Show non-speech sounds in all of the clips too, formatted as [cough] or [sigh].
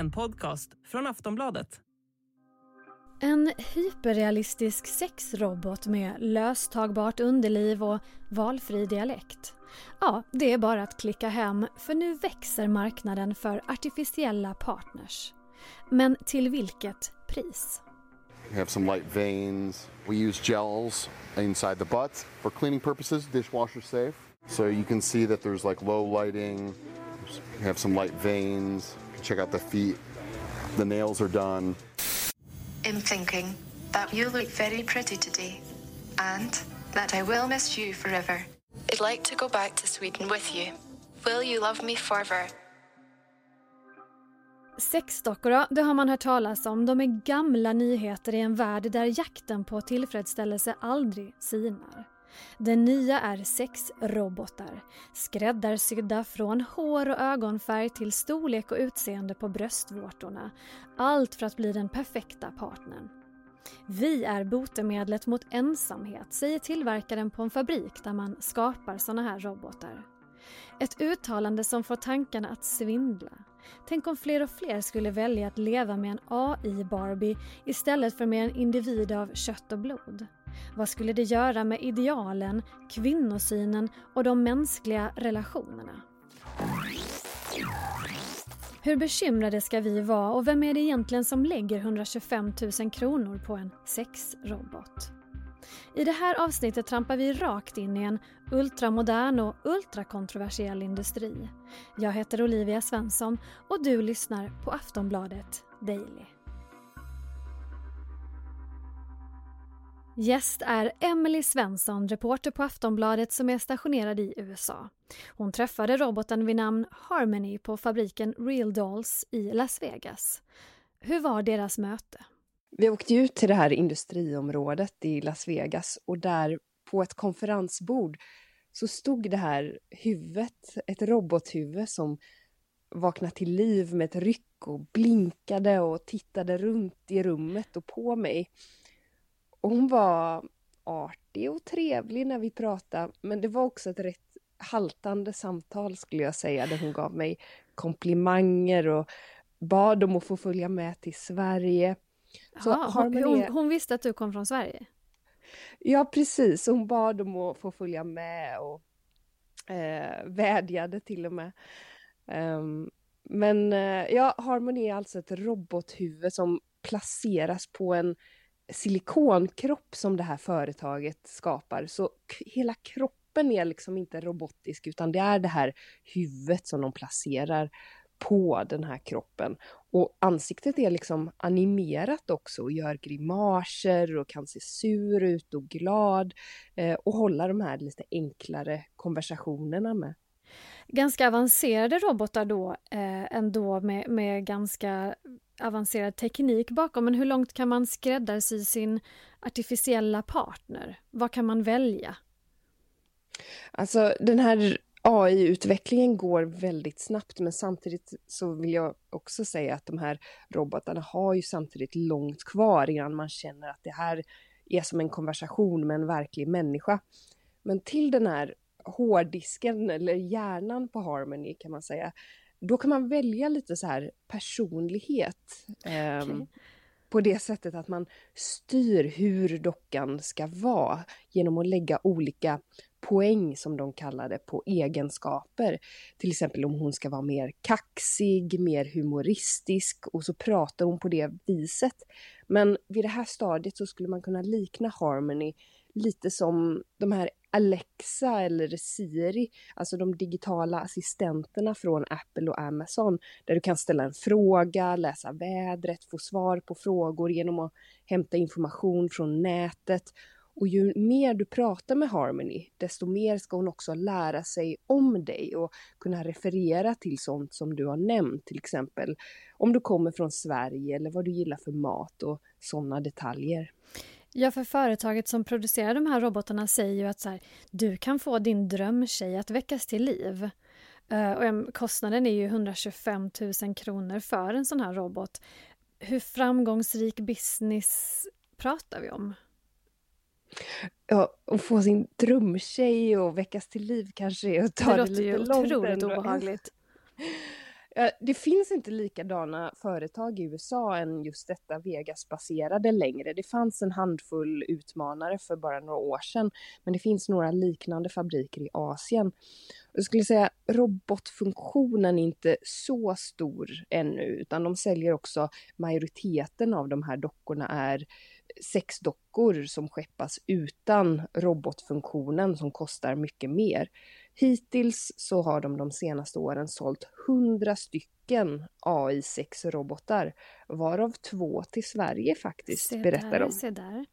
en podcast från Aftonbladet. En hyperrealistisk sexrobot med löstagbart underliv och valfri dialekt. Ja, det är bara att klicka hem för nu växer marknaden för artificiella partners. Men till vilket pris? We have some light veins. We use gels inside the butt for cleaning purposes, dishwasher safe. So you can see that there's like low lighting. We have some light veins. Check out the feet. The nails are done. I'm thinking that you look very pretty today and that I will miss you forever. I'd like to go back to Sweden with you. Will you love me forever? Sexdockor, då, det har man hört talas om. De är gamla nyheter i en värld där jakten på tillfredsställelse aldrig sinar. Det nya är sex robotar, skräddarsydda från hår och ögonfärg till storlek och utseende på bröstvårtorna. Allt för att bli den perfekta partnern. Vi är botemedlet mot ensamhet, säger tillverkaren på en fabrik där man skapar såna här robotar. Ett uttalande som får tankarna att svindla. Tänk om fler och fler skulle välja att leva med en AI-Barbie istället för med en individ av kött och blod. Vad skulle det göra med idealen, kvinnosynen och de mänskliga relationerna? Hur bekymrade ska vi vara och vem är det egentligen som lägger 125 000 kronor på en sexrobot? I det här avsnittet trampar vi rakt in i en ultramodern och ultrakontroversiell industri. Jag heter Olivia Svensson och du lyssnar på Aftonbladet Daily. Gäst är Emily Svensson, reporter på Aftonbladet som är stationerad i USA. Hon träffade roboten vid namn Harmony på fabriken Real Dolls i Las Vegas. Hur var deras möte? Vi åkte ut till det här industriområdet i Las Vegas och där på ett konferensbord så stod det här huvudet, ett robothuvud som vaknade till liv med ett ryck och blinkade och tittade runt i rummet och på mig. Och hon var artig och trevlig när vi pratade, men det var också ett rätt haltande samtal skulle jag säga, där hon gav mig komplimanger och bad om att få följa med till Sverige. Så Aha, hon, hon, hon, visste att du kom från Sverige? Ja, precis. Hon bad om att få följa med och eh, vädjade till och med. Um, men eh, ja, Harmony är alltså ett robothuvud som placeras på en silikonkropp som det här företaget skapar. Så hela kroppen är liksom inte robotisk utan det är det här huvudet som de placerar på den här kroppen. Och ansiktet är liksom animerat också och gör grimaser och kan se sur ut och glad eh, och hålla de här lite enklare konversationerna med. Ganska avancerade robotar då, eh, ändå med, med ganska avancerad teknik bakom, men hur långt kan man skräddarsy sin artificiella partner? Vad kan man välja? Alltså den här AI-utvecklingen går väldigt snabbt men samtidigt så vill jag också säga att de här robotarna har ju samtidigt långt kvar innan man känner att det här är som en konversation med en verklig människa. Men till den här hårddisken eller hjärnan på Harmony kan man säga, då kan man välja lite så här personlighet. Okay. Um, på det sättet att man styr hur dockan ska vara genom att lägga olika poäng som de kallar det på egenskaper. Till exempel om hon ska vara mer kaxig, mer humoristisk och så pratar hon på det viset. Men vid det här stadiet så skulle man kunna likna Harmony lite som de här Alexa eller Siri, alltså de digitala assistenterna från Apple och Amazon, där du kan ställa en fråga, läsa vädret, få svar på frågor genom att hämta information från nätet. Och ju mer du pratar med Harmony, desto mer ska hon också lära sig om dig och kunna referera till sånt som du har nämnt, till exempel om du kommer från Sverige eller vad du gillar för mat och sådana detaljer. Ja, för företaget som producerar de här robotarna säger ju att så här, du kan få din drömtjej att väckas till liv. Uh, och kostnaden är ju 125 000 kronor för en sån här robot. Hur framgångsrik business pratar vi om? Ja, att få sin drömtjej och väckas till liv kanske är att ta det, det låter det lite ju långt. otroligt obehagligt. [laughs] Eh, det finns inte likadana företag i USA än just detta Vegas-baserade längre. Det fanns en handfull utmanare för bara några år sedan, men det finns några liknande fabriker i Asien. Jag skulle säga robotfunktionen är inte så stor ännu, utan de säljer också majoriteten av de här dockorna är sexdockor som skeppas utan robotfunktionen som kostar mycket mer. Hittills så har de de senaste åren sålt 100 stycken AI6-robotar, varav två till Sverige faktiskt, se berättar de. Se där.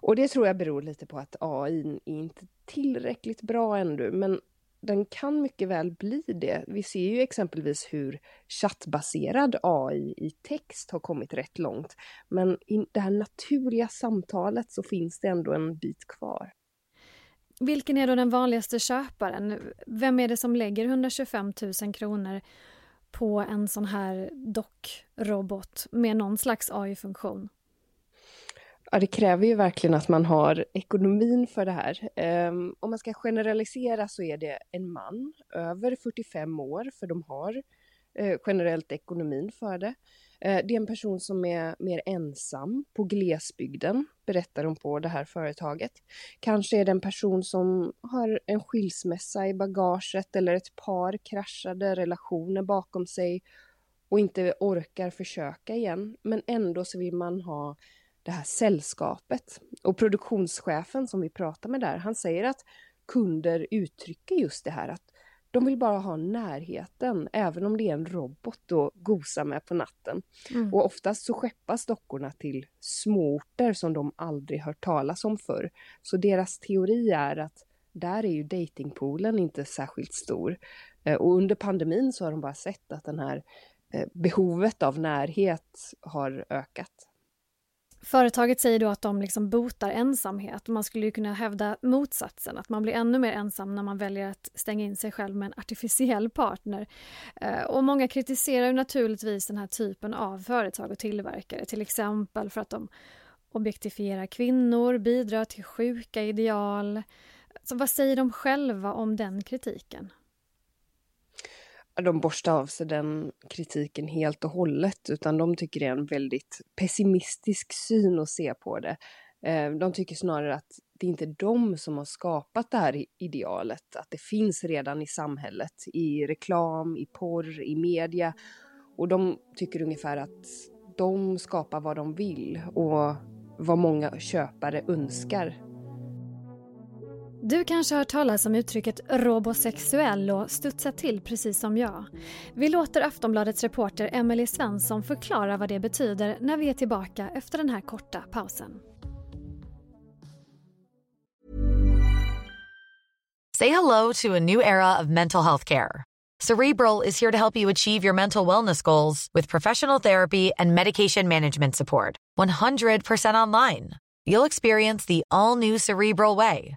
Och det tror jag beror lite på att AI är inte tillräckligt bra ännu, men den kan mycket väl bli det. Vi ser ju exempelvis hur chattbaserad AI i text har kommit rätt långt. Men i det här naturliga samtalet så finns det ändå en bit kvar. Vilken är då den vanligaste köparen? Vem är det som lägger 125 000 kronor på en sån här dockrobot med någon slags AI-funktion? Ja, det kräver ju verkligen att man har ekonomin för det här. Um, om man ska generalisera så är det en man över 45 år, för de har uh, generellt ekonomin för det. Eh, det är en person som är mer ensam på glesbygden, berättar hon på det här företaget. Kanske är det en person som har en skilsmässa i bagaget eller ett par kraschade relationer bakom sig och inte orkar försöka igen, men ändå så vill man ha det här sällskapet. Och produktionschefen som vi pratar med där, han säger att kunder uttrycker just det här att de vill bara ha närheten, även om det är en robot att gosa med på natten. Mm. Och oftast så skeppas dockorna till småorter som de aldrig hört talas om förr. Så deras teori är att där är ju datingpoolen inte särskilt stor. Eh, och under pandemin så har de bara sett att den här eh, behovet av närhet har ökat. Företaget säger då att de liksom botar ensamhet. Man skulle ju kunna hävda motsatsen, att man blir ännu mer ensam när man väljer att stänga in sig själv med en artificiell partner. Eh, och många kritiserar naturligtvis den här typen av företag och tillverkare, till exempel för att de objektifierar kvinnor, bidrar till sjuka ideal. Så vad säger de själva om den kritiken? De borstar av sig den kritiken helt och hållet, utan de tycker det är en väldigt pessimistisk syn att se på det. Eh, de tycker snarare att det är inte de som har skapat det här idealet, att det finns redan i samhället, i reklam, i porr, i media. Och de tycker ungefär att de skapar vad de vill och vad många köpare önskar du kanske har hört talas om uttrycket robosexuell och studsat till precis som jag. Vi låter Aftonbladets reporter Emelie Svensson förklara vad det betyder när vi är tillbaka efter den här korta pausen. Say hello to a new era of mental health care. Cerebral is here to help you achieve your mental wellness goals with professional therapy and medication management support. 100% online. You'll experience the all new Cerebral way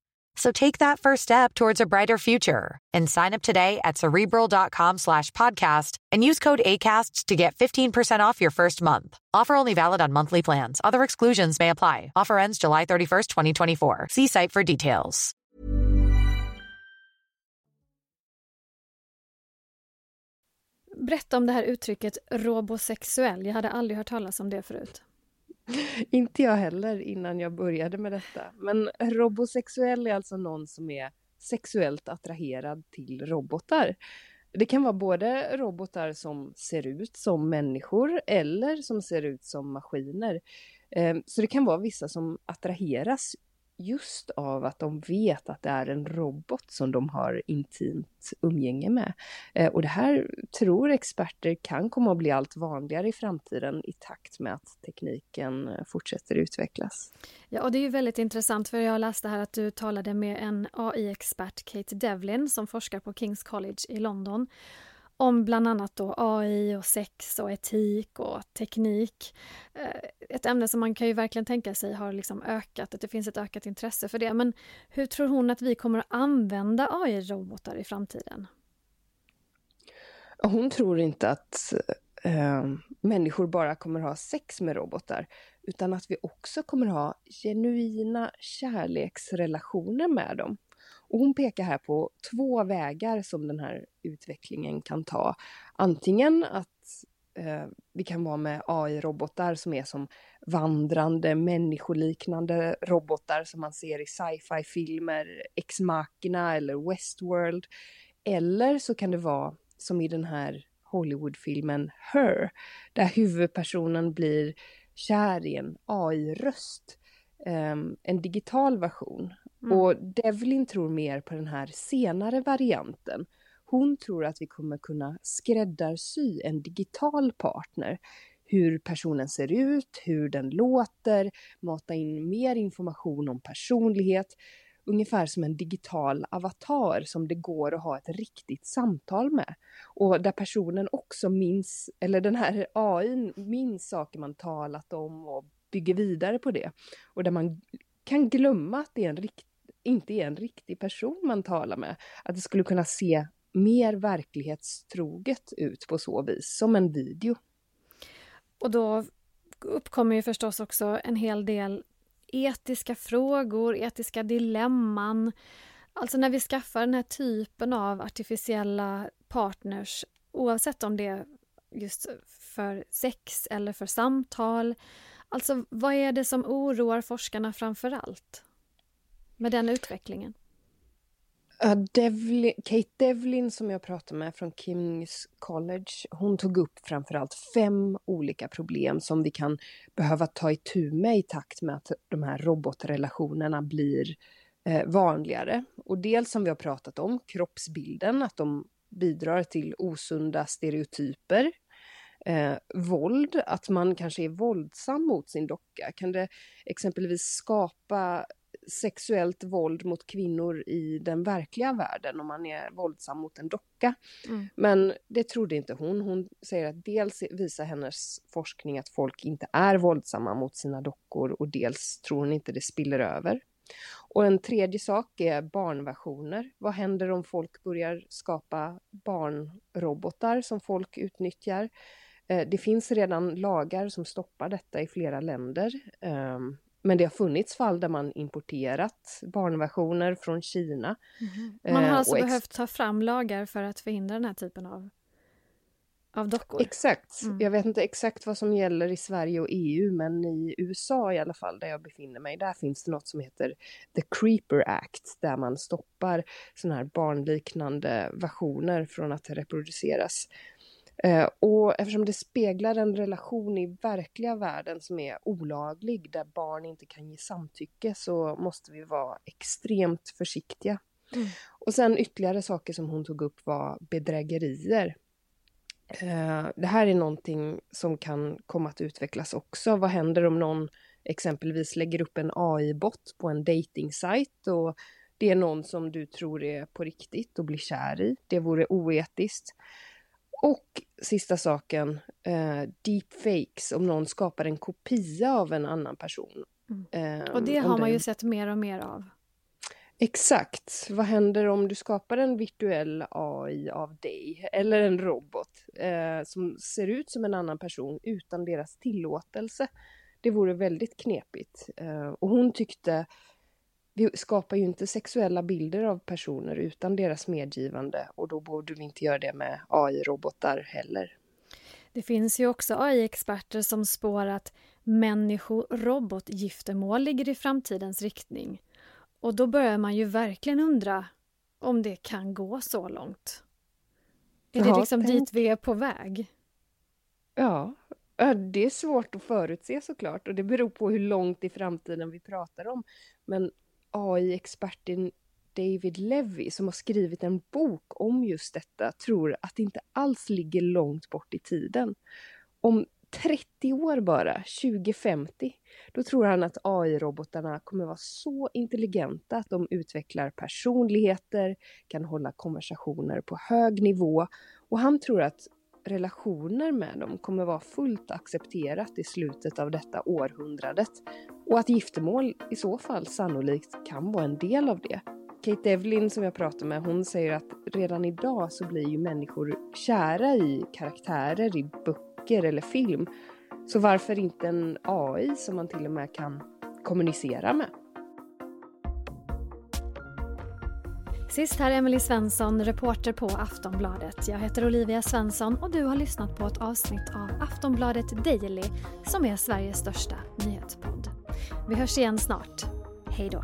So take that first step towards a brighter future and sign up today at cerebral.com slash podcast and use code ACasts to get 15% off your first month. Offer only valid on monthly plans. Other exclusions may apply. Offer ends July 31st, 2024. See site for details. Berätta om det här uttrycket robosexuell. Jag hade aldrig hört talas om det förut. [laughs] Inte jag heller innan jag började med detta. Men robosexuell är alltså någon som är sexuellt attraherad till robotar. Det kan vara både robotar som ser ut som människor eller som ser ut som maskiner. Ehm, så det kan vara vissa som attraheras just av att de vet att det är en robot som de har intimt umgänge med. Eh, och det här tror experter kan komma att bli allt vanligare i framtiden i takt med att tekniken eh, fortsätter utvecklas. Ja, och det är ju väldigt intressant för jag läste här att du talade med en AI-expert, Kate Devlin, som forskar på Kings College i London om bland annat då AI och sex och etik och teknik. Eh, ett ämne som man kan ju verkligen tänka sig har liksom ökat, att det finns ett ökat intresse för det. Men hur tror hon att vi kommer att använda AI-robotar i framtiden? Hon tror inte att eh, människor bara kommer ha sex med robotar, utan att vi också kommer ha genuina kärleksrelationer med dem. Och hon pekar här på två vägar som den här utvecklingen kan ta. Antingen att eh, vi kan vara med AI-robotar som är som vandrande människoliknande robotar som man ser i sci-fi filmer, Ex Machina eller Westworld. Eller så kan det vara som i den här Hollywoodfilmen Her, där huvudpersonen blir kär i en AI-röst. Um, ehm, en digital version. Mm. Och Devlin tror mer på den här senare varianten. Hon tror att vi kommer kunna skräddarsy en digital partner. Hur personen ser ut, hur den låter, mata in mer information om personlighet. Ungefär som en digital avatar som det går att ha ett riktigt samtal med. Och där personen också minns, eller den här AI minns saker man talat om och bygger vidare på det. Och där man kan glömma att det är en riktig inte är en riktig person man talar med. Att det skulle kunna se mer verklighetstroget ut på så vis, som en video. Och då uppkommer ju förstås också en hel del etiska frågor, etiska dilemman. Alltså när vi skaffar den här typen av artificiella partners, oavsett om det är just för sex eller för samtal. Alltså vad är det som oroar forskarna framför allt med den utvecklingen? Uh, Devlin, Kate Devlin som jag pratade med från Kings College, hon tog upp framförallt fem olika problem som vi kan behöva ta itu med i takt med att de här robotrelationerna blir eh, vanligare. Och dels som vi har pratat om, kroppsbilden, att de bidrar till osunda stereotyper. Eh, våld, att man kanske är våldsam mot sin docka. Kan det exempelvis skapa sexuellt våld mot kvinnor i den verkliga världen om man är våldsam mot en docka. Mm. Men det trodde inte hon. Hon säger att dels visar hennes forskning att folk inte är våldsamma mot sina dockor och dels tror hon inte det spiller över. Och en tredje sak är barnversioner. Vad händer om folk börjar skapa barnrobotar som folk utnyttjar? Eh, det finns redan lagar som stoppar detta i flera länder. Men det har funnits fall där man importerat barnversioner från Kina. Mm. Man har alltså behövt ta fram lagar för att förhindra den här typen av, av dockor? Exakt. Mm. Jag vet inte exakt vad som gäller i Sverige och EU men i USA i alla fall där jag befinner mig, där finns det något som heter The Creeper Act där man stoppar sådana här barnliknande versioner från att reproduceras. Eh, och eftersom det speglar en relation i verkliga världen som är olaglig, där barn inte kan ge samtycke, så måste vi vara extremt försiktiga. Mm. Och sen ytterligare saker som hon tog upp var bedrägerier. Eh, det här är någonting som kan komma att utvecklas också. Vad händer om någon exempelvis lägger upp en AI-bot på en dating-sajt och det är någon som du tror är på riktigt och blir kär i. Det vore oetiskt. Och sista saken, eh, deepfakes, om någon skapar en kopia av en annan person. Mm. Eh, och det har man ju sett mer och mer av. Exakt. Vad händer om du skapar en virtuell AI av dig eller en robot eh, som ser ut som en annan person utan deras tillåtelse? Det vore väldigt knepigt. Eh, och hon tyckte vi skapar ju inte sexuella bilder av personer utan deras medgivande och då borde vi inte göra det med AI-robotar heller. Det finns ju också AI-experter som spår att människo-robot-giftermål ligger i framtidens riktning. Och då börjar man ju verkligen undra om det kan gå så långt. Är det liksom tänk... dit vi är på väg? Ja, det är svårt att förutse såklart och det beror på hur långt i framtiden vi pratar om. Men AI-experten David Levy som har skrivit en bok om just detta tror att det inte alls ligger långt bort i tiden. Om 30 år bara, 2050, då tror han att AI-robotarna kommer vara så intelligenta att de utvecklar personligheter, kan hålla konversationer på hög nivå Och han tror att relationer med dem kommer vara fullt accepterat i slutet av detta århundradet och att giftermål i så fall sannolikt kan vara en del av det. Kate Devlin som jag pratar med, hon säger att redan idag så blir ju människor kära i karaktärer i böcker eller film. Så varför inte en AI som man till och med kan kommunicera med? Sist här Emily Svensson, reporter på Aftonbladet. Jag heter Olivia Svensson och du har lyssnat på ett avsnitt av Aftonbladet Daily som är Sveriges största nyhetspodd. Vi hörs igen snart. Hej då!